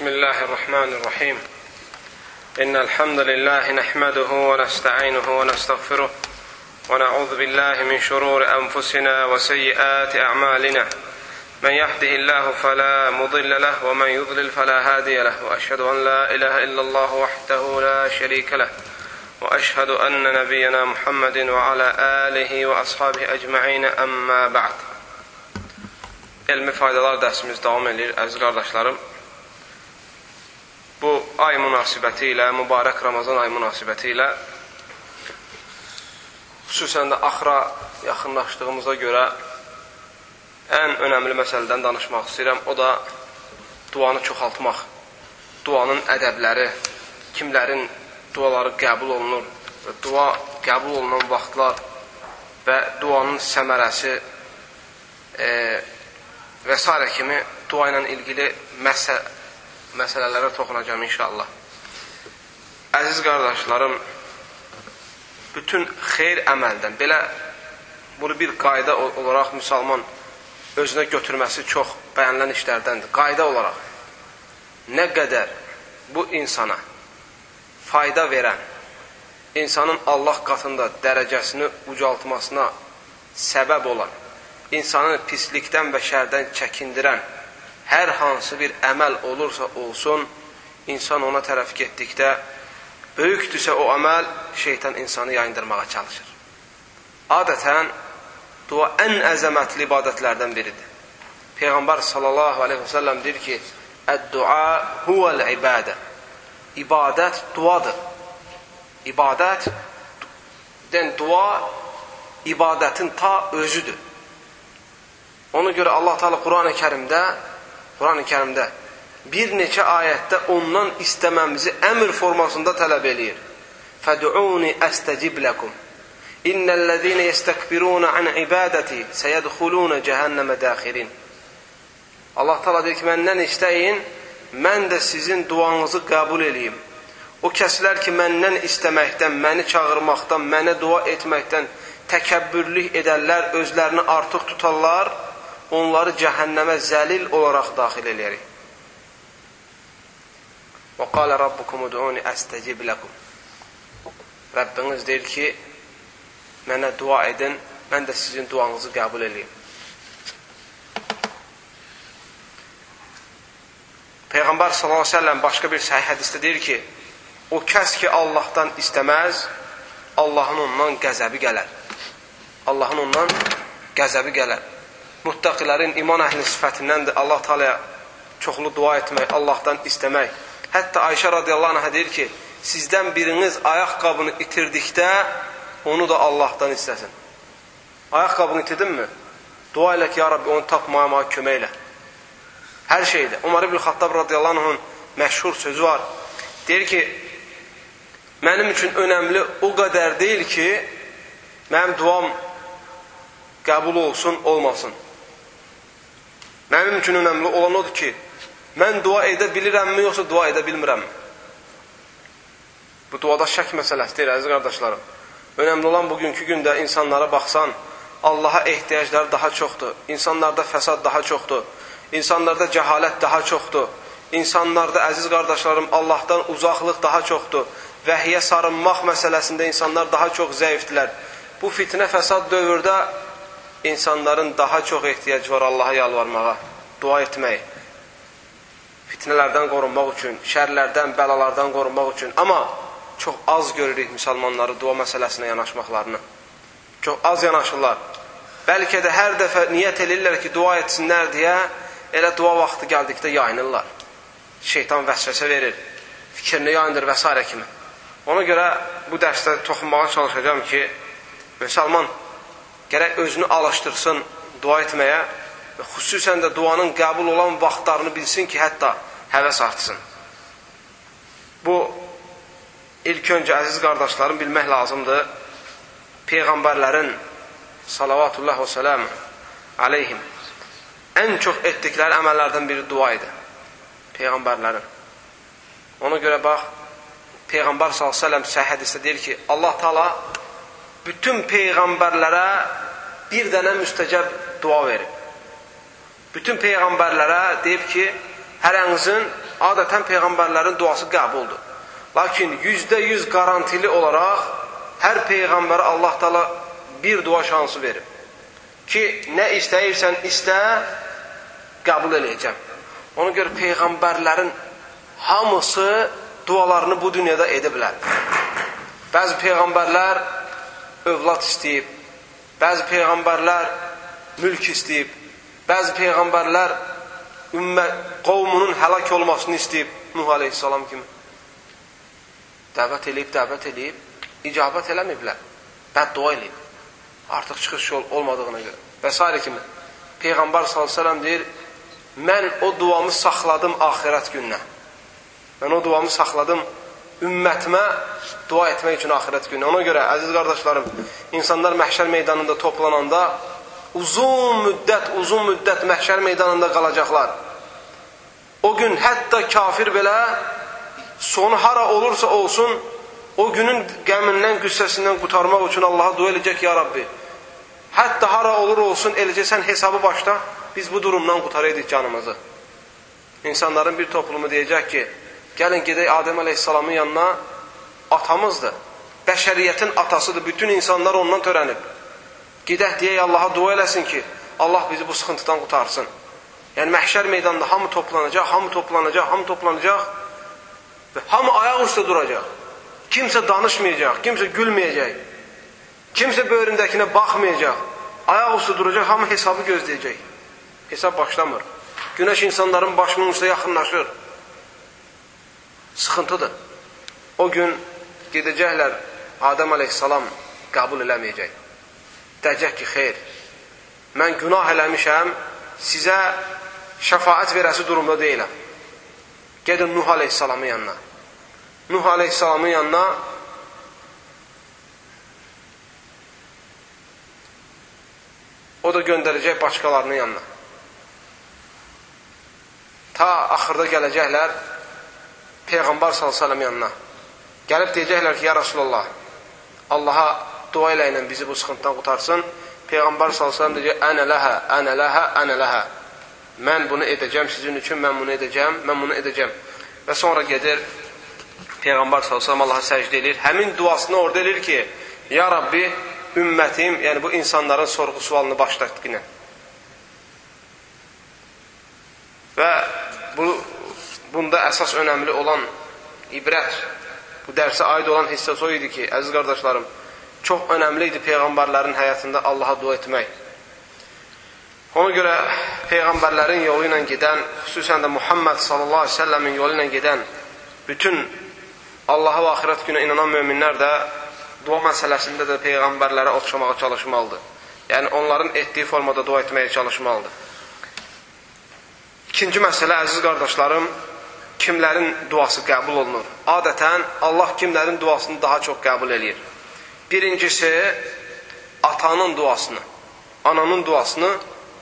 بسم الله الرحمن الرحيم. إن الحمد لله نحمده ونستعينه ونستغفره ونعوذ بالله من شرور أنفسنا وسيئات أعمالنا. من يهده الله فلا مضل له ومن يضلل فلا هادي له. وأشهد أن لا إله إلا الله وحده لا شريك له. وأشهد أن نبينا محمد وعلى آله وأصحابه أجمعين. أما بعد. Elmi faydalar dərsimiz davam edir, əziz. Bu ay münasibəti ilə, mübarək Ramazan ay münasibəti ilə xüsusən də axıra yaxınlaşdığımıza görə ən önəmli məsələdən danışmaq istəyirəm. O da duanı çoxaltmaq. Duanın ədəbləri, kimlərin duaları qəbul olunur və dua qəbul olunan vaxtlar və duanın səmərəsi e, və s. kimi dua ilə ilgili məsə məsələlərə toxunacağım inşallah. Əziz qardaşlarım, bütün xeyr əməldən, belə bunu bir qayda olaraq müsəlman özünə götürməsi çox bəyənilən işlərdəndir. Qayda olaraq nə qədər bu insana fayda verən, insanın Allah qatında dərəcəsini ucaltmasına səbəb olan insanı pislikdən və şərdən çəkindirən hər hansı bir əməl olursa olsun, insan ona tərəf getdikdə, böyükdürsə o əməl, şeytan insanı yayındırmağa çalışır. Adətən, dua ən əzəmətli ibadətlərdən biridir. Peyğəmbər sallallahu aleyhi və səlləm deyir ki, Əd-dua huvəl-ibadə. İbadət duadır. İbadət, den dua ibadətin ta özüdür. Ona görə Allah Teala Quran-ı Kərimdə Quran-ı Kərimdə bir neçə ayətdə ondan istəməmizi əmr formasında tələb eləyir. Fəd'uni əstəcib ləkum. İnnellezine yestekbiruna an ibadati seyedhuluna cehenneme daxirin. Allah Teala deyir ki, məndən istəyin, mən də sizin duanızı qəbul eləyim. O kəslər ki, məndən istəməkdən, məni çağırmaqdan, mənə dua etməkdən təkəbbürlük edərlər, özlərini artıq tutarlar, onları cəhənnəmə zəlil olaraq daxil eləyərik. Və qalə rabbukum ud'uni əstəcib ləkum. Rəbbiniz deyir ki, mənə dua edin, mən də sizin duanızı qəbul edeyim. Peyğəmbər sallallahu əleyhi və səlləm başqa bir səhih hədisdə deyir ki, o kəs ki Allahdan istəməz, Allahın ondan qəzəbi gələr. Allahın ondan qəzəbi gələr muttaqilərin iman əhli sifətindəndir Allah Taalaya çoxlu dua etmək, Allahdan istəmək. Hətta Ayşə radiyallahu anhə deyir ki, sizdən biriniz ayaqqabını itirdikdə onu da Allahdan istəsin. Ayaqqabını itirdinmi? Dua elə ki, ya Rabbi, onu tapmaya kömək elə. Hər şeydə. Umar ibn Xattab radiyallahu anhın məşhur sözü var. Deyir ki, mənim üçün önəmli o qədər deyil ki, mənim duam qəbul olsun, olmasın. Mənim üçün önəmli olan odur ki, mən dua edə bilirəmmi, yoxsa dua edə bilmirəmmi? Bu duada şək məsələsidir, əziz qardaşlarım. Önəmli olan bugünkü gündə insanlara baxsan, Allaha ehtiyacları daha çoxdur. İnsanlarda fəsad daha çoxdur. İnsanlarda cəhalət daha çoxdur. İnsanlarda, əziz qardaşlarım, Allahdan uzaqlıq daha çoxdur. Vəhiyə sarınmaq məsələsində insanlar daha çox zəifdilər. Bu fitnə fəsad dövrdə insanların daha çox ehtiyacı var Allaha yalvarmağa, dua etmək, fitnələrdən qorunmaq üçün, şərlərdən, bəlalardan qorunmaq üçün. Amma çox az görürük müsəlmanları dua məsələsinə yanaşmaqlarını. Çox az yanaşırlar. Bəlkə də hər dəfə niyyət edirlər ki, dua etsinlər deyə, elə dua vaxtı gəldikdə yayınırlar. Şeytan vəsvəsə verir, fikrini yayındır və s. kimi. Ona görə bu dərsdə toxunmağa çalışacağım ki, müsəlman gərək özünü alışdırsın dua etməyə və xüsusən də duanın qəbul olan vaxtlarını bilsin ki, hətta həvəs artsın. Bu, ilk öncə əziz qardaşlarım bilmək lazımdır. Peyğəmbərlərin salavatullah və səlam aleyhim ən çox etdikləri əməllərdən biri dua idi. Peyğəmbərlərin. Ona görə bax, Peyğəmbər s.ə.v səhih hədisdə deyir ki, Allah Taala bütün peyğəmbərlərə bir dənə müstəcəb dua verib. Bütün peyğəmbərlərə deyib ki, hərənizin adətən peyğəmbərlərin duası qəbuldur. Lakin yüzdə yüz qarantili olaraq hər peyğəmbərə Allah Taala bir dua şansı verib. Ki, nə istəyirsən istə, qəbul eləyəcəm. Ona görə peyğəmbərlərin hamısı dualarını bu dünyada edə bilər. Bəzi peyğəmbərlər övlad istəyib, bəzi peyğəmbərlər mülk istəyib, bəzi peyğəmbərlər ümmə, qovmunun həlak olmasını istəyib, Nuh aleyhissalam kimi. Dəvət eləyib, dəvət eləyib, icabət eləməyiblər, bəddua eləyib. Artıq çıxış yol olmadığına görə. Və s. kimi. Peyğəmbər s.ə.v deyir, mən o duamı saxladım axirət gününə. Mən o duamı saxladım ümmətimə dua etmək üçün axirət gününə. Ona görə, əziz qardaşlarım, insanlar məhşər meydanında toplananda uzun müddət, uzun müddət məhşər meydanında qalacaqlar. O gün hətta kafir belə sonu hara olursa olsun, o günün qəmindən, qüssəsindən qutarmaq üçün Allaha dua edəcək, ya Rabbi. Hətta hara olur olsun, eləcə sən hesabı başla, biz bu durumdan qutaraydık canımızı. İnsanların bir toplumu deyəcək ki, gəlin gedək Adəm əleyhissalamın yanına, atamızdır, bəşəriyyətin atasıdır, bütün insanlar ondan törənib. Gedək deyək Allaha dua eləsin ki, Allah bizi bu sıxıntıdan qutarsın. Yəni məhşər meydanında hamı toplanacaq, hamı toplanacaq, hamı toplanacaq və hamı ayaq üstə duracaq. Kimsə danışmayacaq, kimsə gülməyəcək. Kimsə böyründəkinə baxmayacaq. Ayaq üstə duracaq, hamı hesabı gözləyəcək. Hesab başlamır. Günəş insanların başının üstə yaxınlaşır. Sıxıntıdır. O gün gedəcəklər, Adəm əleyhissalam qəbul eləməyəcək. Deyəcək ki, xeyr, mən günah eləmişəm, sizə şəfaət verəsi durumda deyiləm. Gedin Nuh aleyhissalamın yanına. Nuh aleyhissalamın yanına o da göndərəcək başqalarının yanına. Ta axırda gələcəklər Peyğəmbər s.ə.v yanına. Gəlib deyəcəklər ki, ya Rasulallah, Allaha dua ilə ilə bizi bu sıxıntıdan qutarsın. Peyğəmbər s.ə.v deyəcək, ənə ləhə, ənə ləhə, ənə ləhə. Mən bunu edəcəm sizin üçün, mən bunu edəcəm, mən bunu edəcəm. Və sonra gedir, Peyğəmbər s.ə.v Allaha səcdə edir. Həmin duasını orada edir ki, Ya Rabbi, ümmətim, yəni bu insanların sorğu sualını başlatqınə. Və bu, bunda əsas önəmli olan ibrət, bu dərsə aid olan hissə o idi ki, əziz qardaşlarım, çox önəmli idi Peyğəmbərlərin həyatında Allaha dua etmək. Ona görə Peyğəmbərlərin yolu ilə gedən, xüsusən də Muhammed sallallahu aleyhi ve səlləmin yolu ilə gedən bütün Allaha və axirət günə inanan möminlər də dua məsələsində də Peyğəmbərlərə oxşamağa çalışmalıdır. Yəni, onların etdiyi formada dua etməyə çalışmalıdır. İkinci məsələ, əziz qardaşlarım, kimlərin duası qəbul olunur? Adətən, Allah kimlərin duasını daha çox qəbul edir? Birincisi, atanın duasını, ananın duasını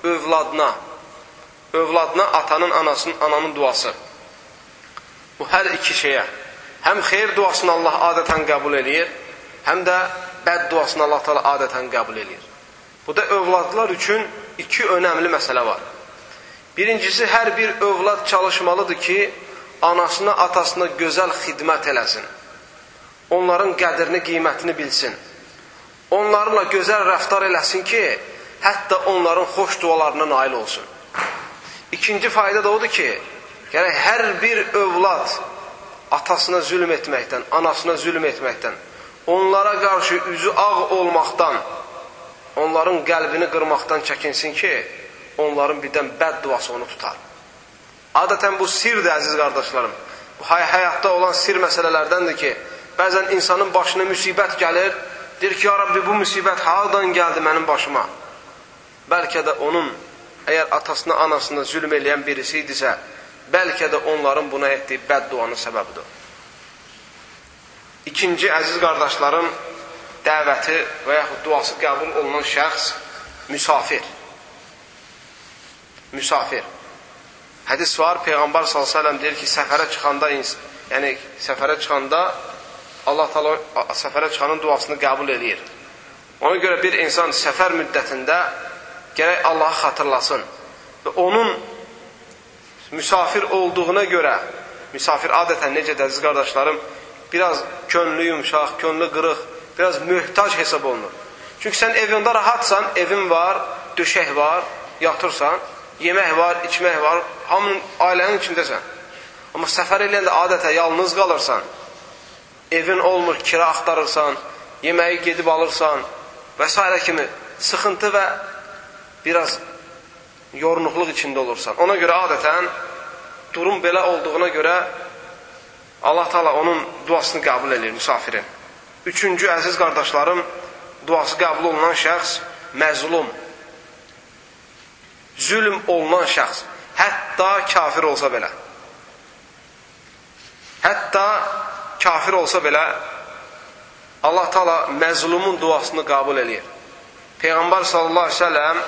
övladına, övladına atanın, anasının, ananın duası. Bu hər iki şeyə, həm xeyir duasını Allah adətən qəbul edir, həm də bəd duasını Allah təala adətən qəbul edir. Bu da övladlar üçün iki önəmli məsələ var. Birincisi, hər bir övlad çalışmalıdır ki, anasına, atasına gözəl xidmət eləsin onların qədrini, qiymətini bilsin. Onlarla gözəl rəftar eləsin ki, hətta onların xoş dualarına nail olsun. İkinci fayda da odur ki, gərək hər bir övlad atasına zülm etməkdən, anasına zülm etməkdən, onlara qarşı üzü ağ olmaqdan, onların qəlbini qırmaqdan çəkinsin ki, onların birdən bəd duası onu tutar. Adətən bu sirdir, əziz qardaşlarım. Bu həyatda olan sir məsələlərdəndir ki, Bəzən insanın başına müsibət gəlir, deyir ki, ya Rabbi, bu müsibət haradan gəldi mənim başıma? Bəlkə də onun, əgər atasına, anasına zülm eləyən birisi idisə, bəlkə də onların buna etdiyi bəd duanın səbəbidir. İkinci, əziz qardaşlarım, dəvəti və yaxud duası qəbul olunan şəxs müsafir. Müsafir. Hədis var, Peyğəmbər s.ə.v deyir ki, səfərə çıxanda, yəni səfərə çıxanda Allah təala səfərə çıxanın duasını qəbul eləyir. Ona görə bir insan səfər müddətində gərək Allahı xatırlasın və onun müsafir olduğuna görə misafir adətən necədir əziz qardaşlarım? Biraz könlü yumşaq, könlü qırıq, biraz möhtac hesab olunur. Çünki sən evində rahatsan, evin var, döşək var, yatırsan, yemək var, içmək var, hamının ailənin içindəsən. Amma səfər eləyəndə adətə yalnız qalırsan, evin olmur, kira axtarırsan, yeməyi gedib alırsan və s. kimi sıxıntı və biraz yornuqluq içində olursan. Ona görə adətən durum belə olduğuna görə Allah Taala onun duasını qəbul edir misafirin. Üçüncü əziz qardaşlarım, duası qəbul olunan şəxs məzlum. Zülm olunan şəxs, hətta kafir olsa belə. Hətta kafir olsa belə Allah Taala məzlumun duasını qəbul eləyir. Peyğəmbər sallallahu əleyhi və səlləm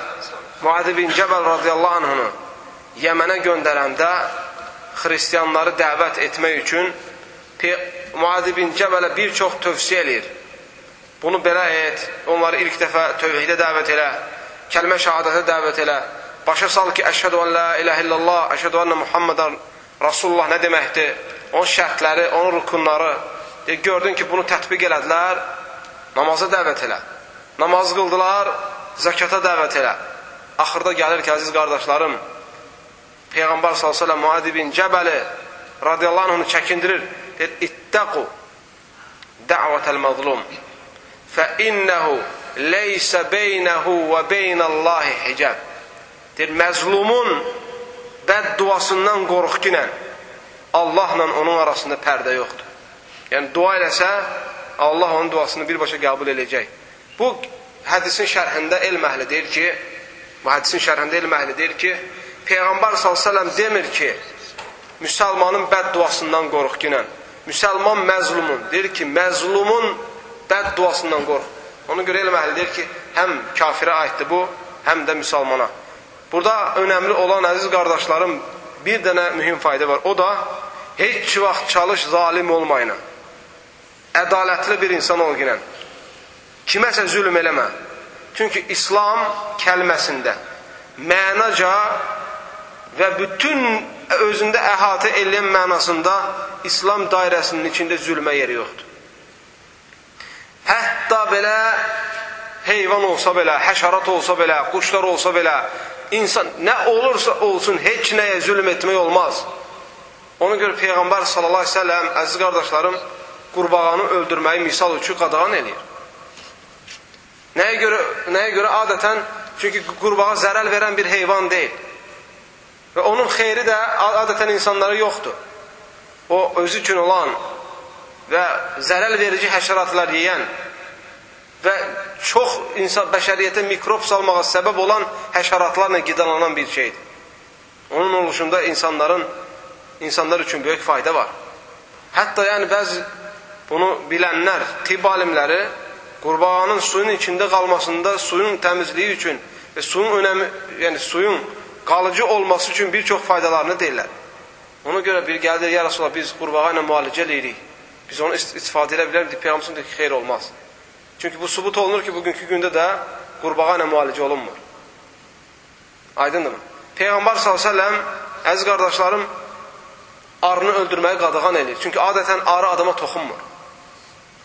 Muad bin Cəbəl radiyallahu anhunu Yəmənə göndərəndə xristianları dəvət etmək üçün Muad bin Cəbələ bir çox tövsiyə eləyir. Bunu belə et, onları ilk dəfə tövhidə dəvət elə, kəlmə şəhadətə dəvət elə, başa sal ki, əşhədu ən la iləhə illallah, əşhədu ənə Muhammedən Rasulullah nə deməkdir? Onun şərtləri, onun rukunları. E, gördün ki, bunu tətbiq elədilər, namaza dəvət elə. Namaz qıldılar, zəkata dəvət elə. Axırda gəlir ki, əziz qardaşlarım, Peyğəmbər s.ə.v Muad bin Cəbəli radiyallahu anhını çəkindirir. Deyir, ittəqu dəvətəl məzlum fə innəhu leysə beynəhu və beynəllahi hicəb. Deyir, məzlumun bəd duasından qorux ki, Allahla onun arasında pərdə yoxdur. Yəni, dua eləsə, Allah onun duasını birbaşa qəbul edəcək. Bu hədisin şərhində elm əhli deyir ki, bu hədisin şərhində elm əhli deyir ki, Peyğəmbər s.ə.v demir ki, müsəlmanın bəd duasından qorux ki, müsəlman məzlumun, deyir ki, məzlumun bəd duasından qorx. Ona görə elm əhli deyir ki, həm kafirə aiddir bu, həm də müsəlmana. Burada önəmli olan əziz qardaşlarım bir dənə mühüm fayda var. O da heç vaxt çalış zalim olmayına. Ədalətli bir insan ol ginən. Kiməsə zülm eləmə. Çünki İslam kəlməsində mənaca və bütün özündə əhatə eləyən mənasında İslam dairəsinin içində zülmə yeri yoxdur. Hətta belə heyvan olsa belə, həşərat olsa belə, quşlar olsa belə, insan nə olursa olsun heç nəyə zülm etmək olmaz. Ona görə Peyğəmbər sallallahu əleyhi və səlləm, əziz qardaşlarım, qurbağanı öldürməyi misal üçün qadağan eləyir. Nəyə görə nəyə görə adətən çünki qurbağa zərər verən bir heyvan deyil. Və onun xeyri də adətən insanlara yoxdur. O özü üçün olan və zərər verici həşəratlar yeyən və çox insan bəşəriyyətə mikrob salmağa səbəb olan həşəratlarla qidalanan bir şeydir. Onun oluşunda insanların insanlar üçün böyük fayda var. Hətta yəni bəzi bunu bilənlər, tibb alimləri qurbağanın suyun içində qalmasında suyun təmizliyi üçün və suyun önəmi, yəni suyun qalıcı olması üçün bir çox faydalarını deyirlər. Ona görə bir gəldir, ya Rasulullah biz qurbağa ilə müalicə eləyirik. Biz onu istifadə edə bilərik, Peyğəmbər deyir ki, xeyr olmaz. Çünki bu subut olunur ki, bugünkü gündə də qurbağa ilə müalicə olunmur. Aydındırmı? Peyğəmbər s.ə.v əziz qardaşlarım arını öldürməyi qadağan edir. Çünki adətən arı adama toxunmur.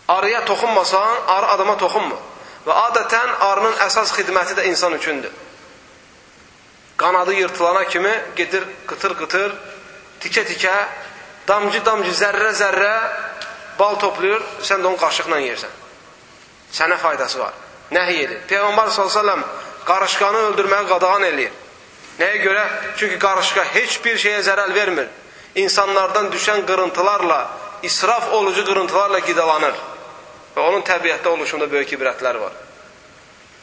Arıya toxunmasan, arı adama toxunmur. Və adətən arının əsas xidməti də insan üçündür. Qanadı yırtılana kimi gedir qıtır-qıtır, tikə-tikə, damcı-damcı, zərrə-zərrə bal toplayır, sən də onu qaşıqla yersən. Sənə faydası var. Nəhiy edir. Peyğəmbər s.ə.v qarışqanı öldürməyə qadağan eləyir. Nəyə görə? Çünki qarışqa heç bir şeyə zərər vermir. İnsanlardan düşən qırıntılarla, israf olucu qırıntılarla qidalanır. Və onun təbiətdə oluşunda böyük ibrətlər var.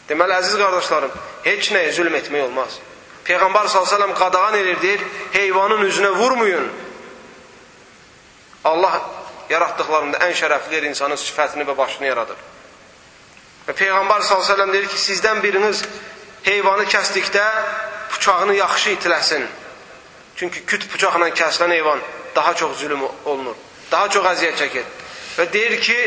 Deməli, əziz qardaşlarım, heç nəyə zülm etmək olmaz. Peyğəmbər s.ə.v qadağan edir, deyir, heyvanın üzünə vurmayın. Allah yaratdıqlarında ən şərəfli insanın sifətini və başını yaradır. Və Peyğəmbər s.ə.v deyir ki, sizdən biriniz heyvanı kəsdikdə bıçağını yaxşı itiləsin. Çünki küt bıçaqla kəsilən heyvan daha çox zülüm olunur, daha çox əziyyət çəkir. Və deyir ki,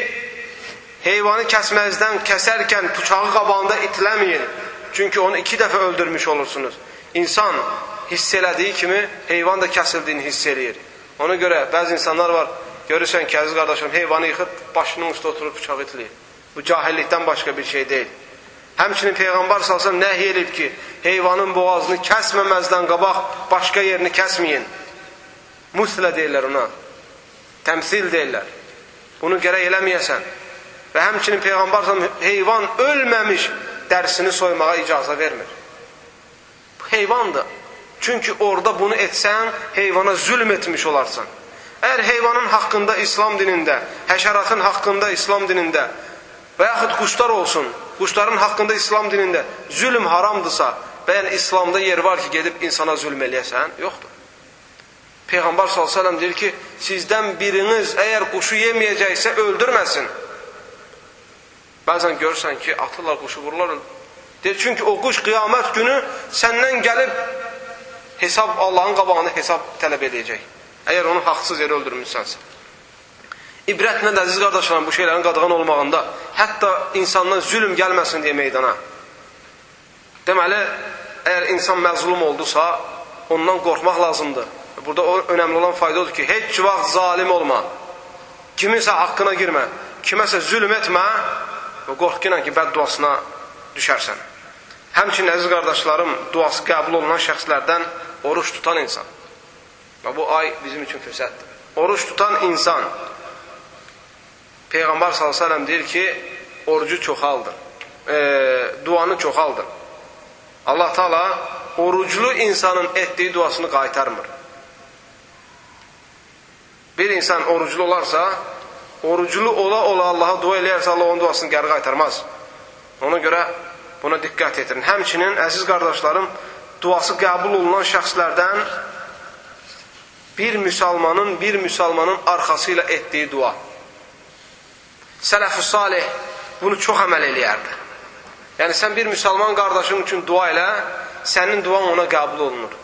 heyvanı kəsməzdən kəsərkən bıçağı qabağında itiləməyin. Çünki onu iki dəfə öldürmüş olursunuz. İnsan hiss elədiyi kimi heyvan da kəsildiyini hiss eləyir. Ona görə bəzi insanlar var, görürsən ki, əziz qardaşım, heyvanı yıxıb, başının üstə oturub bıçaq itləyir. Bu cahillikdən başqa bir şey deyil. Həmçinin Peyğəmbər salsam nəhy edib ki, heyvanın boğazını kəsməməzdən qabaq başqa yerini kəsməyin. Muslə deyirlər ona. Təmsil deyirlər. Bunu gərək eləməyəsən. Və həmçinin Peyğəmbər salsam heyvan ölməmiş dərsini soymağa icazə vermir. Bu heyvandır. Çünki orada bunu etsən, heyvana zülm etmiş olarsan. Əgər heyvanın haqqında İslam dinində, həşəratın haqqında İslam dinində və yaxud quşlar olsun, quşların haqqında İslam dinində zülm haramdırsa və yəni İslamda yer var ki, gedib insana zülm eləyəsən, yoxdur. Peyğəmbər s.ə.v deyir ki, sizdən biriniz əgər quşu yeməyəcəksə öldürməsin. Bəzən görürsən ki, atırlar quşu vururlar. Deyir, çünki o quş qiyamət günü səndən gəlib hesab Allahın qabağında hesab tələb edəcək. Əgər onu haqsız yerə öldürmüsənsə. İbrət nədir əziz qardaşlarım bu şeylərin qadağan olmağında? Hətta insandan zülm gəlməsin deyə meydana. Deməli, əgər insan məzlum oldusa, ondan qorxmaq lazımdır. Burada o önəmli olan fayda odur ki, heç vaxt zalim olma. Kiminsə haqqına girmə. Kiməsə zülm etmə və qorxu ilə ki, bədduasına düşərsən. Həmçinin əziz qardaşlarım, duası qəbul olunan şəxslərdən oruç tutan insan. Və bu ay bizim üçün fürsətdir. Oruç tutan insan Peyğəmbər s.ə.v deyir ki, orucu çoxaldır. E, duanı çoxaldır. Allah Taala oruclu insanın etdiyi duasını qaytarmır. Bir insan oruclu olarsa, oruclu ola-ola Allaha dua eləyərsə, Allah onun duasını geri qaytarmaz. Ona görə buna diqqət etirin. Həmçinin, əziz qardaşlarım, duası qəbul olunan şəxslərdən bir müsəlmanın bir müsəlmanın arxası ilə etdiyi dua. Sələf-ü salih bunu çox əməl eləyərdi. Yəni, sən bir müsəlman qardaşın üçün dua elə, sənin duan ona qəbul olunur.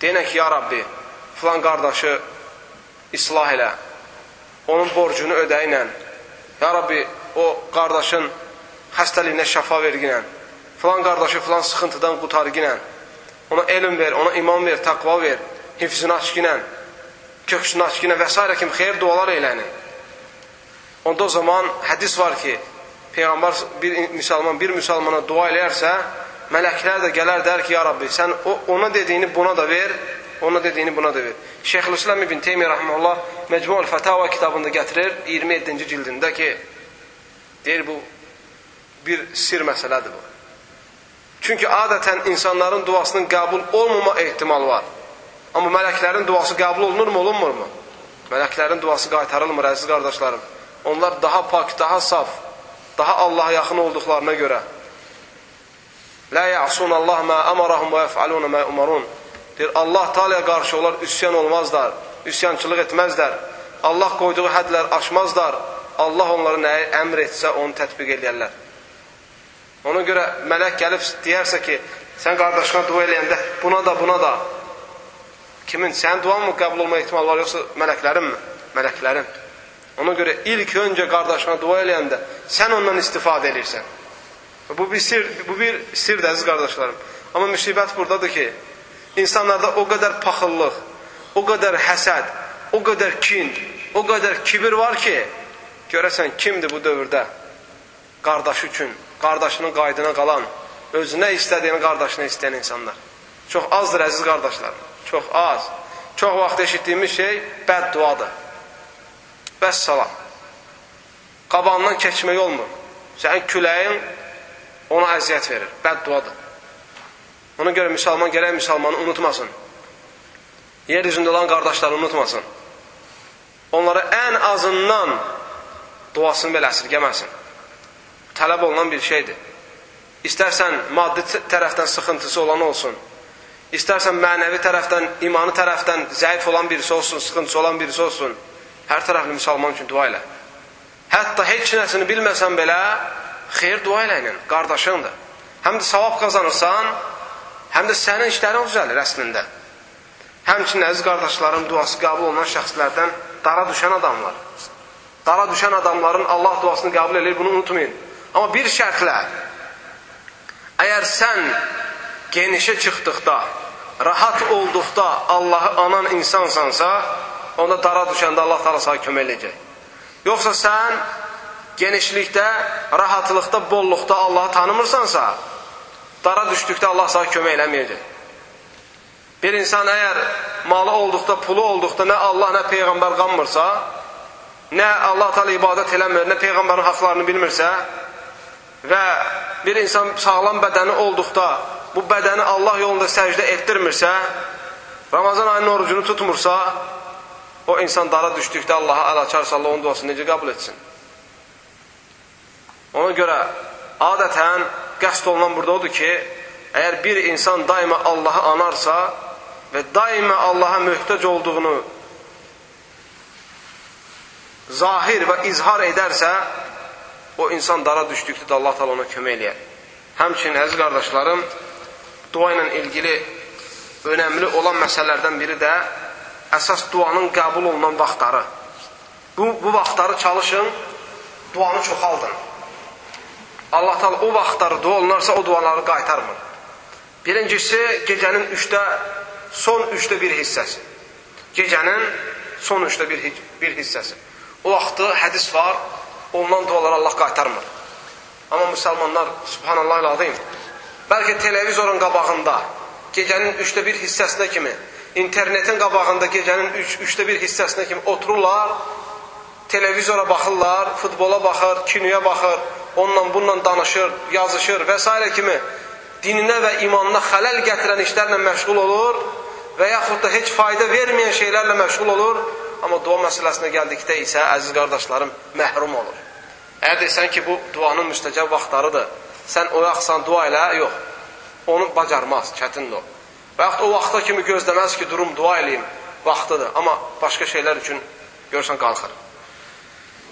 Deyinə ki, ya Rabbi, filan qardaşı islah elə, onun borcunu ödəyinə, ya Rabbi, o qardaşın xəstəliyinə şəfa verginə, filan qardaşı filan sıxıntıdan qutarginə, Ona elm ver, ona iman ver, taqva ver, hifzini açginən, köksünü açginən və s. kimi xeyir dualar eyləni. Onda o zaman hədis var ki, Peyğəmbər bir müsəlman bir müsəlmana dua eləyərsə, mələklər də gələr der ki, ya Rabbi, sən o, ona dediyini buna da ver, ona dediyini buna da ver. Şeyxülislam ibn Teymiyyə rəhməllah Məcmu'l Fətava kitabında gətirir 27-ci cildində ki, deyir bu bir sir məsələdir bu. Çünki adətən insanların duasının qəbul olmama ehtimal var. Amma mələklərin duası qəbul olunurmu, olunmurmu? Mələklərin duası qaytarılmır, əziz qardaşlarım. Onlar daha pak, daha saf, daha Allaha yaxın olduqlarına görə. Lə ya'sun Allah mə əmarahum və yəf'alun mə umarun. Deyir, Allah Teala'ya qarşı onlar üsyan olmazlar, üsyançılıq etməzlər. Allah qoyduğu hədlər aşmazlar. Allah onları nəyə əmr etsə, onu tətbiq edərlər. Ona görə mələk gəlib deyərsə ki, sən qardaşına dua eləyəndə buna da, buna da. Kimin? Sənin duan mı qəbul olma ehtimalı var, yoxsa mələklərin mi? Mələklərin. Ona görə ilk öncə qardaşına dua eləyəndə sən ondan istifadə edirsən. Bu bir sir, bu bir sirdir əziz qardaşlarım. Amma müsibət buradadır ki, insanlarda o qədər paxıllıq, o qədər həsəd, o qədər kin, o qədər kibir var ki, görəsən kimdir bu dövrdə qardaşı üçün qardaşının qaydına qalan, özünə istədiyini qardaşına istəyən insanlar. Çox azdır, əziz qardaşlar. Çox az. Çox vaxt eşitdiyimiz şey bədduadır. Bəs salam. Qabanından keçmək olmur. Sənin küləyin ona əziyyət verir. Bədduadır. Ona görə müsəlman gərək müsəlmanı unutmasın. Yer üzündə olan qardaşları unutmasın. Onlara ən azından duasını belə əsirgəməsin tələb olunan bir şeydir. İstərsən maddi tərəfdən sıxıntısı olan olsun, istərsən mənəvi tərəfdən, imanı tərəfdən zəif olan birisi olsun, sıxıntısı olan birisi olsun, hər tərəfli müsəlman üçün dua elə. Hətta heç nəsini bilməsən belə, xeyir dua elə ilə, qardaşındır. Həm də savab qazanırsan, həm də sənin işlərin düzəlir əslində. Həmçinin əziz qardaşlarım duası qəbul olunan şəxslərdən dara düşən adamlar. Dara düşən adamların Allah duasını qəbul edir, bunu unutmayın. Amma bir şərtlə, əgər sən genişə çıxdıqda, rahat olduqda Allahı anan insansansa, onda dara düşəndə Allah təala sənə kömək eləyəcək. Yoxsa sən genişlikdə, rahatlıqda, bolluqda Allahı tanımırsansa, dara düşdükdə Allah sənə kömək eləməyəcək. Bir insan əgər malı olduqda, pulu olduqda nə Allah, nə Peyğəmbər qanmırsa, nə Allah təala ibadət eləmir, nə Peyğəmbərin haqlarını bilmirsə və bir insan sağlam bədəni olduqda bu bədəni Allah yolunda səcdə etdirmirsə, Ramazan ayının orucunu tutmursa, o insan dara düşdükdə Allaha əl açarsa, Allah onun duasını necə qəbul etsin? Ona görə adətən qəsd olunan burada odur ki, əgər bir insan daima Allahı anarsa və daima Allaha möhtac olduğunu zahir və izhar edərsə, o insan dara düşdükdə də Allah təala ona kömək eləyər. Həmçinin əziz qardaşlarım, dua ilə ilgili önəmli olan məsələlərdən biri də əsas duanın qəbul olunan vaxtları. Bu, bu vaxtları çalışın, duanı çoxaldın. Allah Taala o vaxtları dua olunarsa o duaları qaytarmır. Birincisi gecənin üçdə son üçdə bir hissəsi. Gecənin son üçdə bir, bir hissəsi. O vaxtı hədis var, olunan duaları Allah qaytarmır. Amma müsəlmanlar, subhanallah ilazim, bəlkə televizorun qabağında gecənin üçdə bir hissəsinə kimi, internetin qabağında gecənin üç, üçdə bir hissəsinə kimi otururlar, televizora baxırlar, futbola baxır, kinoya baxır, onunla bununla danışır, yazışır və s. kimi dininə və imanına xələl gətirən işlərlə məşğul olur və yaxud da heç fayda verməyən şeylərlə məşğul olur, amma dua məsələsinə gəldikdə isə, əziz qardaşlarım, məhrum olur. Əgər desən ki, bu duanın müstəcəb vaxtlarıdır, sən oyaqsan, dua elə, yox. Onu bacarmaz, çətindir o. Və yaxud o vaxta kimi gözləməz ki, durum dua eləyim, vaxtıdır. Amma başqa şeylər üçün görsən qalxır.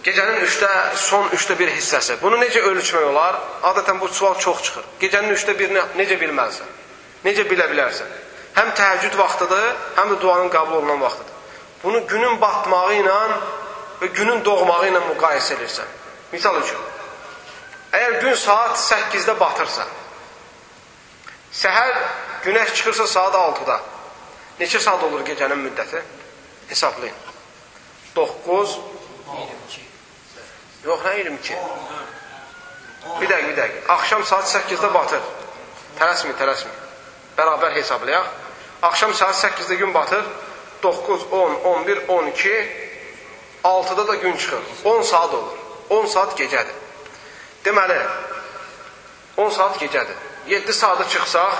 Gecənin üçdə, son üçdə bir hissəsi. Bunu necə ölçmək olar? Adətən bu sual çox çıxır. Gecənin üçdə birini necə bilməzsən? Necə bilə bilərsən? Həm təhəccüd vaxtıdır, həm də duanın qəbul olunan vaxtıdır. Bunu günün batmağı ilə və günün doğmağı ilə müqayisə edirsən. Misal üçün, əgər gün saat 8-də batırsa, səhər günəş çıxırsa saat 6-da, neçə saat olur gecənin müddəti? Hesablayın. 9, 22. Yox, nə 22? Bir dəqiq, bir dəqiq. Axşam saat 8-də batır. Tələsmin, tələsmin. Bərabər hesablayaq. Axşam saat 8-də gün batır. 9, 10, 11, 12, 6-da da gün çıxır. 10 saat olur. 10 saat gecədir. Deməli, 10 saat gecədir. 7 saatı çıxsaq,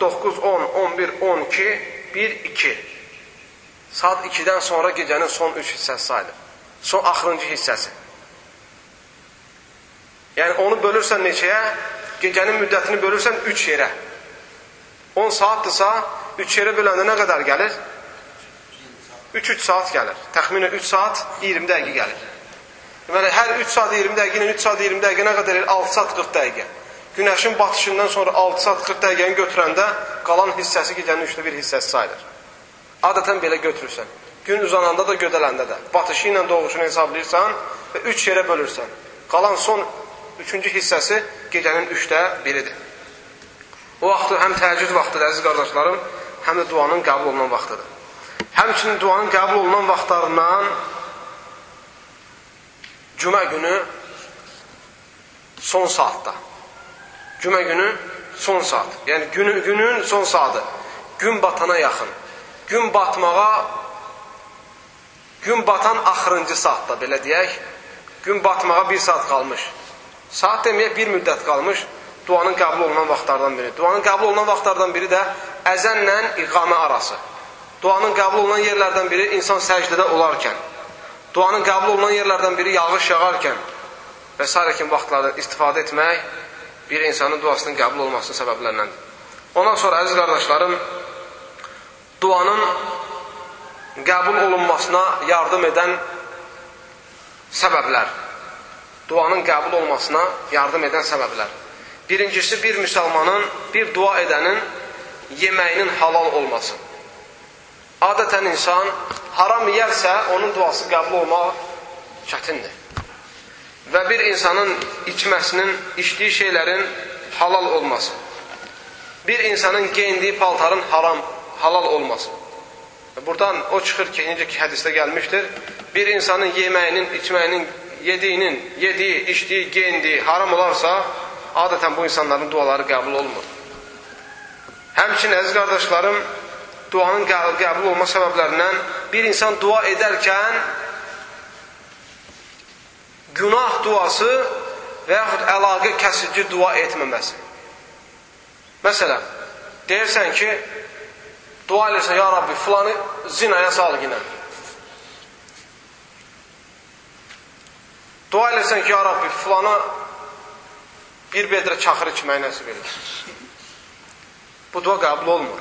9, 10, 11, 12, 1, 2. Saat 2-dən sonra gecənin son 3 hissəsi sayılır. Son axırıncı hissəsi. Yəni onu bölürsən neçəyə? Gecənin müddətini bölürsən 3 yerə. 10 saatdırsa, 3 yerə böləndə nə qədər gəlir? 3-3 saat gəlir. Təxminən 3 saat 20 dəqiqə gəlir. Deməli, hər 3 saat 20 dəqiqə ilə 3 saat 20 dəqiqə nə qədər? 6 saat 40 dəqiqə. Günəşin batışından sonra 6 saat 40 dəqiqəni götürəndə qalan hissəsi gecənin 3-də 1 hissəsi sayılır. Adətən belə götürürsən. Gün uzananda da gödələndə də. Batışı ilə doğuşunu hesablayırsan və 3 yerə bölürsən. Qalan son 3-cü hissəsi gecənin 3-də 1-idir. O vaxtı həm təəccüd vaxtıdır, əziz qardaşlarım, həm də duanın qəbul olunan vaxtıdır. Həmçinin duanın qəbul olunan vaxtlarından cümə günü son saatda. Cümə günü son saat. Yəni günü, günün son saatı. Gün batana yaxın. Gün batmağa gün batan axırıncı saatda belə deyək. Gün batmağa bir saat qalmış. Saat deməyək bir müddət qalmış. Duanın qəbul olunan vaxtlardan biri. Duanın qəbul olunan vaxtlardan biri də əzənlə iqamə arası. Duanın qəbul olunan yerlərdən biri insan səcdədə olarkən, duanın qəbul olunan yerlərdən biri yağış yağarkən və s. kimi vaxtlarda istifadə etmək bir insanın duasının qəbul olmasının səbəblərindəndir. Ondan sonra, əziz qardaşlarım, duanın qəbul olunmasına yardım edən səbəblər, duanın qəbul olmasına yardım edən səbəblər. Birincisi, bir müsəlmanın, bir dua edənin yeməyinin halal olması. Adətən insan haram yərsə, onun duası qəbul olmaq çətindir. Və bir insanın içməsinin, içdiyi şeylərin halal olması. Bir insanın geyindiyi paltarın haram, halal olması. Buradan o çıxır ki, necə ki hədisdə gəlmişdir, bir insanın yeməyinin, içməyinin, yediyinin, yediyi, içdiyi, geyindiyi haram olarsa, adətən bu insanların duaları qəbul olmur. Həmçin, əziz qardaşlarım, duanın qəbul olma səbəblərindən bir insan dua edərkən günah duası və yaxud əlaqə kəsici dua etməməsi. Məsələn, deyirsən ki, dua edirsən, ya Rabbi, filanı zinaya sal yinə. Dua edirsən ki, ya Rabbi, filana bir bedrə çaxır içməyi nəsib edir. Bu dua qəbul olmur.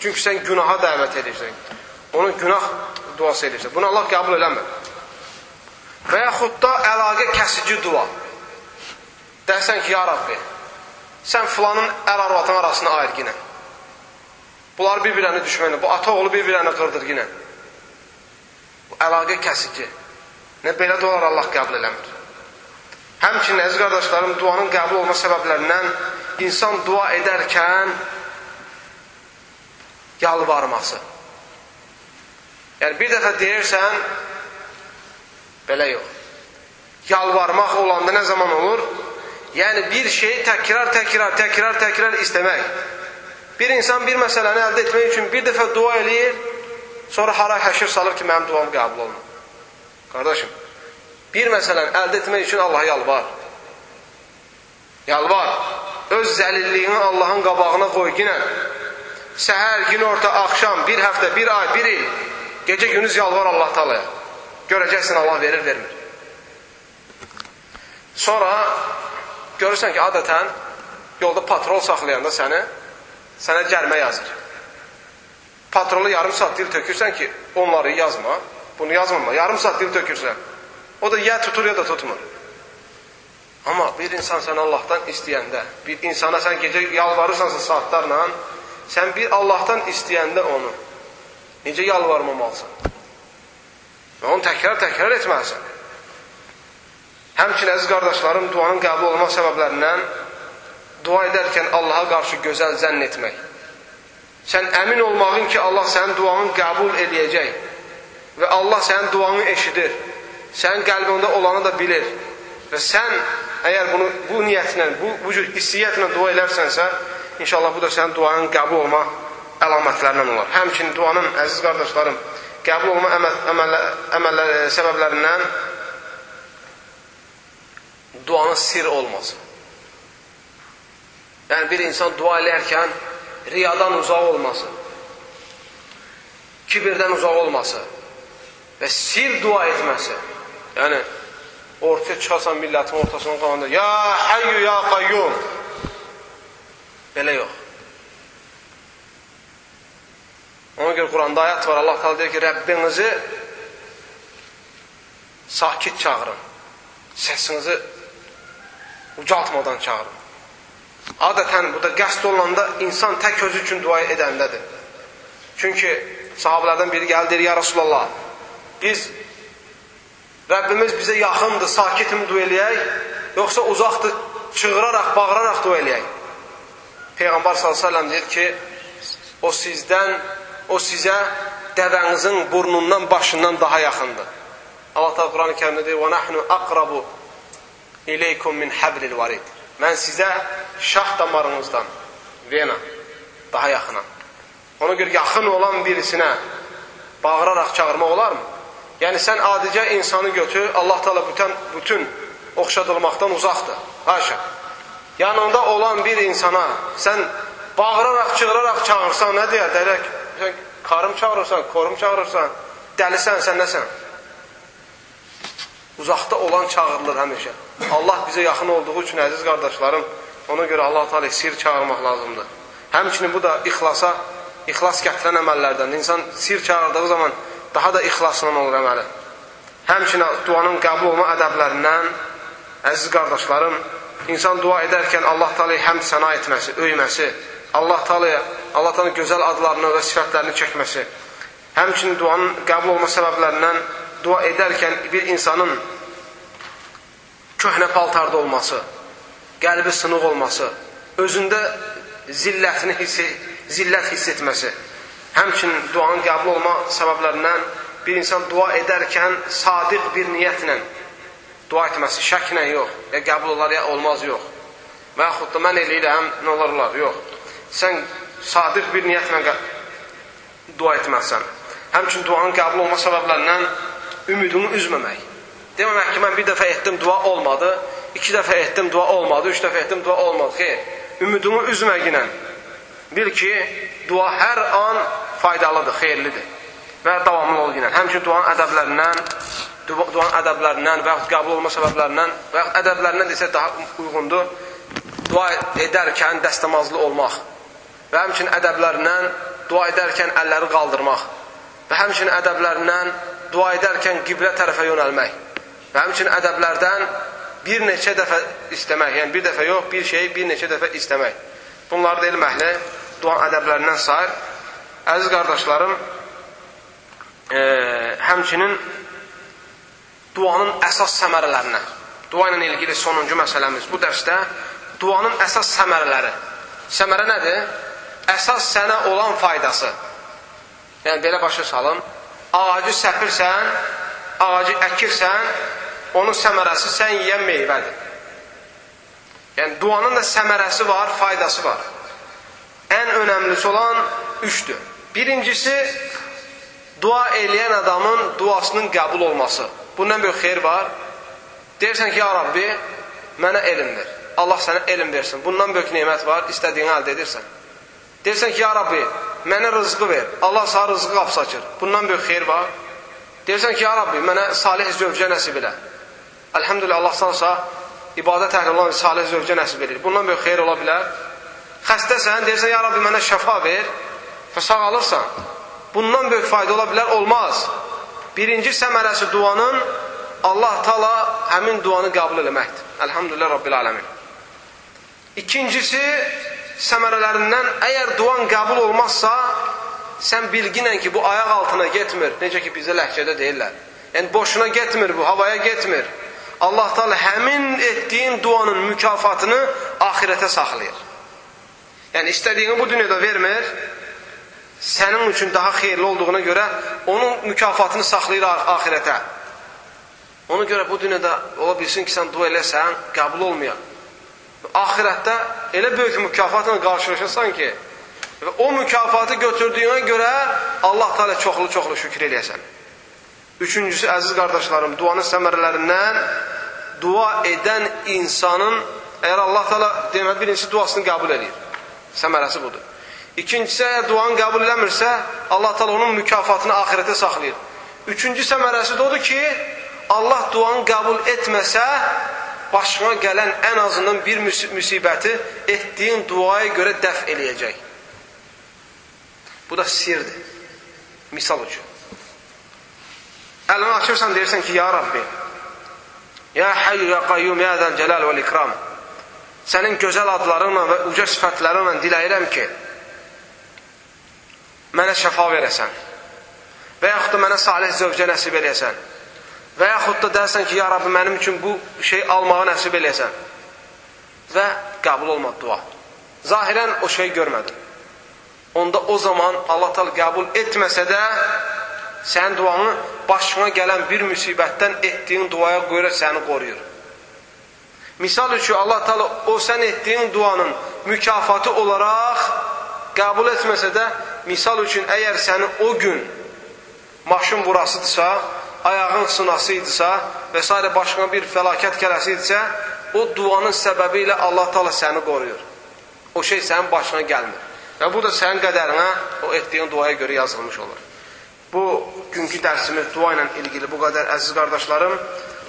Çünki sən günaha dəvət edirsən. Onun günah duası edirsən. Bunu Allah qəbul eləmir. Və yaxud da əlaqə kəsici dua. Deyəsən ki, ya Rabbi, sən filanın ər arvatın arasını ayır yenə. Bunlar bir-birini düşmənə, bu ata oğlu bir-birini qırdır yenə. Bu əlaqə kəsici. Nə belə dualar Allah qəbul eləmir. Həmçinin, əziz qardaşlarım, duanın qəbul olma səbəblərindən insan dua edərkən yalvarması. Yəni, bir dəfə deyirsən, belə yox. Yalvarmaq olanda nə zaman olur? Yəni, bir şeyi təkrar, təkrar, təkrar, təkrar istəmək. Bir insan bir məsələni əldə etmək üçün bir dəfə dua eləyir, sonra hara həşir salır ki, mənim duam qəbul olunur. Qardaşım, bir məsələni əldə etmək üçün Allaha yalvar. Yalvar. Öz zəlilliyini Allahın qabağına qoy ginə. Səhər, gün orta, axşam, bir həftə, bir ay, bir il. Gecə günüz yalvar Allah talaya. Görəcəksin Allah verir, vermir. Sonra görürsən ki, adətən yolda patrol saxlayanda səni, sənə cərmə yazır. Patrolu yarım saat dil tökürsən ki, onları yazma, bunu yazmama, yarım saat dil tökürsən. O da ya tutur ya da tutmur. Amma bir insan sən Allahdan istəyəndə, bir insana sən gecə yalvarırsansa saatlarla, sən bir Allahdan istəyəndə onu necə yalvarmamalısan? Və onu təkrar-təkrar etməlisən. Həmçin, əziz qardaşlarım, duanın qəbul olma səbəblərindən dua edərkən Allaha qarşı gözəl zənn etmək. Sən əmin olmağın ki, Allah sənin duanı qəbul edəcək və Allah sənin duanı eşidir. Sənin qəlbində olanı da bilir. Və sən əgər bunu bu niyyətlə, bu, bu cür hissiyyətlə dua edərsənsə, inşallah bu da sənin duanın qəbul olma əlamətlərindən olar. Həmçinin duanın, əziz qardaşlarım, qəbul olma əməl, əməl, əməl, səbəblərindən duanın sir olması. Yəni bir insan dua edərkən riyadan uzaq olması, kibirdən uzaq olması və sir dua etməsi. Yəni ortaya çıxasan millətin ortasına qalanda ya hayyu ya qayyum belə yox. Quranda ayət var. Allah Teala deyir ki, Rəbbinizi sakit çağırın. Səsinizi ucaltmadan çağırın. Adətən burada qəsd olunanda insan tək özü üçün dua edəndədir. Çünki sahabələrdən biri gəldi, ya Rasulallah, biz Rəbbimiz bizə yaxındır, sakitimi dua eləyək, yoxsa uzaqdır, çığıraraq, bağıraraq dua eləyək. Peyğəmbər s.ə.v deyir ki, o sizdən, o sizə dəvənizin burnundan, başından daha yaxındır. Allah Teala Quran-ı Kərimdə deyir: "Və nahnu aqrabu ileykum min hablil varid." Mən sizə şah damarınızdan, vena daha yaxınam. Ona görə yaxın olan birisinə bağıraraq çağırmaq olarmı? Yəni sən adicə insanı götür, Allah Teala bütün bütün oxşadılmaqdan uzaqdır. Haşa. Yanında olan bir insana sən bağıraraq, çığıraraq çağırsan, nə deyər? Deyək, sən karım çağırırsan, korum çağırırsan, dəlisən, sən nəsən? Uzaqda olan çağırılır həmişə. Allah bizə yaxın olduğu üçün, əziz qardaşlarım, ona görə Allah Teala sir çağırmaq lazımdır. Həmçinin bu da ixlasa, ixlas gətirən əməllərdən. İnsan sir çağırdığı zaman daha da ixlasla olur əməli. Həmçinin duanın qəbul olma ədəblərindən, əziz qardaşlarım, insan dua edərkən Allah Teala'yı həmd səna etməsi, öyməsi, Allah Teala'ya, Allah Teala'nın gözəl adlarını və sifətlərini çəkməsi, həmçinin duanın qəbul olma səbəblərindən dua edərkən bir insanın köhnə paltarda olması, qəlbi sınıq olması, özündə zillətini hiss, zillət hiss etməsi, Həmçinin duanın qəbul olma səbəblərindən bir insan dua edərkən sadiq bir niyyətlə dua etməsi, şəklə yox, ya qəbul olar, ya olmaz, yox. Və yaxud da mən eləyirəm, nə olar, olar, yox. Sən sadiq bir niyyətlə dua etməlisən. Həmçin duanın qəbul olma səbəblərindən ümidini üzməmək. Deməmək ki, mən bir dəfə etdim, dua olmadı, iki dəfə etdim, dua olmadı, üç dəfə etdim, dua olmadı. Xeyr, ümidini üzməginə bil ki, dua hər an faydalıdır, xeyirlidir və davamlı ol yenə. Həmçin duanın ədəblərindən, duanın ədəblərindən və yaxud qəbul olma səbəblərindən və yaxud ədəblərindən desə daha uyğundur, dua edərkən dəstəmazlı olmaq və həmçin ədəblərindən dua edərkən əlləri qaldırmaq və həmçin ədəblərindən dua edərkən qiblə tərəfə yönəlmək və həmçin ədəblərdən bir neçə dəfə istəmək, yəni bir dəfə yox, bir şey bir neçə dəfə istəmək. Bunlar da elm əhli dua ədəblərindən sayır. Əziz qardaşlarım, e, həmçinin duanın əsas səmərələrinə, dua ilə ilgili sonuncu məsələmiz bu dərsdə duanın əsas səmərələri. Səmərə nədir? Əsas sənə olan faydası. Yəni, belə başa salın, ağacı səpirsən, ağacı əkirsən, onun səmərəsi sən yiyən meyvədir. Yəni, duanın da səmərəsi var, faydası var. Ən önəmlisi olan üçdür. Birincisi, dua eləyən adamın duasının qəbul olması. Bundan böyük xeyr var. Deyirsən ki, ya Rabbi, mənə elm ver. Allah sənə elm versin. Bundan böyük neymət var, istədiyini əldə edirsən. Deyirsən ki, ya Rabbi, mənə rızqı ver. Allah sənə rızqı qapısı açır. Bundan böyük xeyr var. Deyirsən ki, ya Rabbi, mənə salih zövcə nəsib elə. Əlhəmdülillah, Allah sənə ibadət əhli olan salih zövcə nəsib edir. Bundan böyük xeyr ola bilər. Xəstəsən, deyirsən, ya Rabbi, mənə şəfa ver və sağalırsan. Bundan böyük fayda ola bilər, olmaz. Birinci səmərəsi duanın Allah tala həmin duanı qəbul eləməkdir. Əlhamdülillah Rabbil aləmin. İkincisi, səmərələrindən əgər duan qəbul olmazsa, sən bilginən ki, bu ayaq altına getmir. Necə ki, bizə ləhcədə deyirlər. Yəni, boşuna getmir bu, havaya getmir. Allah taala həmin etdiyin duanın mükafatını axirətə saxlayır. Yəni istədiyini bu dünyada vermir, sənin üçün daha xeyirli olduğuna görə onun mükafatını saxlayır axirətə. Ona görə bu dünyada ola bilsin ki, sən dua eləsən, qəbul olmayan. Ahirətdə elə böyük mükafatla qarşılaşırsan ki, və o mükafatı götürdüyünə görə Allah Teala çoxlu-çoxlu şükür eləyəsən. Üçüncüsü, əziz qardaşlarım, duanın səmərələrindən dua edən insanın, əgər Allah Teala deməli, birincisi duasını qəbul edir. Səmərəsi budur. İkincisi, əgər duanı qəbul eləmirsə, Allah Teala onun mükafatını ahirətə saxlayır. Üçüncü səmərəsi də odur ki, Allah duanı qəbul etməsə, başına gələn ən azından bir müsibəti etdiyin duaya görə dəf eləyəcək. Bu da sirdir. Misal üçün. Əlini açırsan, deyirsən ki, Ya Rabbi, Ya Hayyu, Ya Qayyum, Ya Zəl Cəlal və İkram, sənin gözəl adlarınla və uca sifətlərinlə diləyirəm ki, mənə şəfa verəsən və yaxud da mənə salih zövcə nəsib eləyəsən və yaxud da dersən ki, ya Rabbi, mənim üçün bu şey almağı nəsib eləyəsən və qəbul olmadı dua. Zahirən o şey görmədi. Onda o zaman Allah tal qəbul etməsə də sənin duanı başına gələn bir müsibətdən etdiyin duaya görə səni qoruyur. Misal üçün Allah Taala o sən etdiyin duanın mükafatı olaraq qəbul etməsə də misal üçün əgər səni o gün maşın vurasıdırsa, ayağın sınası idisə və s. başqa bir fəlakət gələsi idisə, o duanın səbəbi ilə Allah Taala səni qoruyur. O şey sənin başına gəlmir. Və bu da sənin qədərinə o etdiyin duaya görə yazılmış olur. Bu günkü dərsimiz dua ilə ilgili bu qədər əziz qardaşlarım.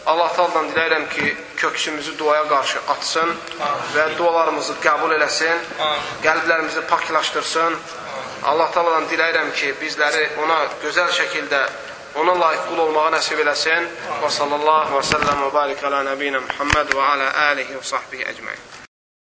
Allah Taala'dan diləyirəm ki, köksümüzü duaya qarşı açsın və dualarımızı qəbul eləsin, qəlblərimizi paklaşdırsın. Allah Taala'dan diləyirəm ki, bizləri ona gözəl şəkildə ona layiq qul olmağı nəsib eləsin. Və sallallahu və səlləm və barik alə nəbiyinə Muhammed və alə alihi və sahbihi əcməin.